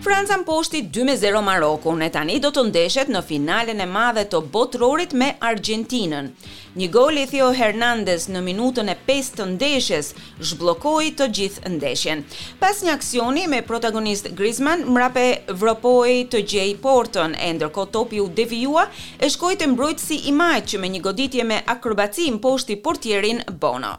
Franca mposhti dy me zero Marokun e tani do të ndeshet në finalen e madhe të Botërorit me Argjentinën. Një gol i Theo Hernandez në minutën e pestë të ndeshjes zhbllokoi të gjithë ndeshjen. Pas një aksioni me protagonist Griezmann, Mbappé provoi të gjejë portën, e ndërkohë topi u devijua e shkoi te mbrojtësi i majtë që me një goditje me akrobaci mposhti portierin Bono.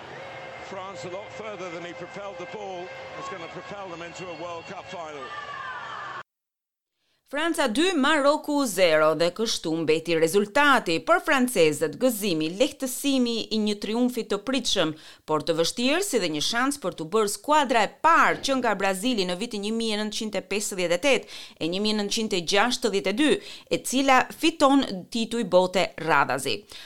France a lot further than he propelled the ball. It's going to propel them into a World Cup final. Franca dy, Maroku zero dhe kështu mbeti rezultati. Për francezët, gëzimi, lehtësimi i një triumfi të pritshëm, por të vështirë si dhe një shans për t'u bërë skuadra e parë që nga Brazili në vitin një mijë e nëntëqind e pesëdhjetë e tetë e një mijë e nëntëqind e gjashtëdhjetë e dy, e cila fiton tituj bote rradhazi.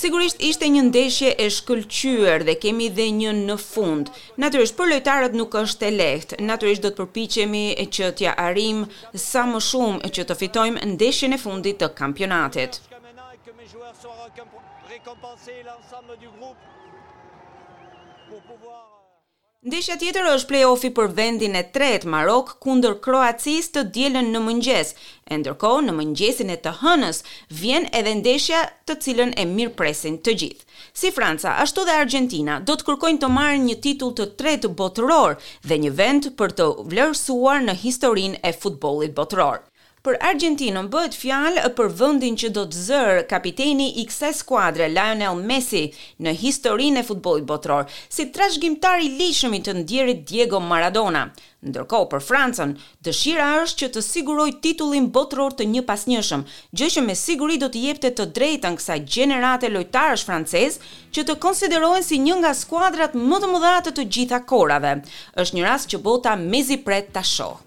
Sigurisht ishte një ndeshje e shkëlqyer dhe kemi dhe një në fund. Natyrisht për lojtarët nuk është e lehtë. Natyrisht do të përpiqemi që t'ia arrijmë sa më shumë që të fitojmë ndeshjen e fundit të kampionatit. Ndeshja tjetër është play-off-i për vendin e tretë, Marok kundër Kroacisë të dielën në mëngjes, e ndërkohë në mëngjesin e të hënës vjen edhe ndeshja të cilën e mirëpresin të gjithë. Si Franca, ashtu dhe Argjentina do të kërkojnë të marrin një titull të tretë botëror dhe një vend për të vlerësuar në historinë e futbollit botëror. Për Argjentinën bëhet fjalë për vendin që do të zërë kapiteni i kësaj skuadre, Lionel Messi, në historinë e futbollit botëror, si trashëgimtar i ligjshëm i të ndjerit Diego Maradona. Ndërkohë për Francën, dëshira është që të sigurojë titullin botëror të njëpasnjëshëm, gjë që me siguri do t'i jepte të drejtën kësaj gjenerate lojtarësh francezë që të konsiderohen si një nga skuadrat më të mëdha të të gjitha kohërave. Është një rast që bota mezi pret ta shohë.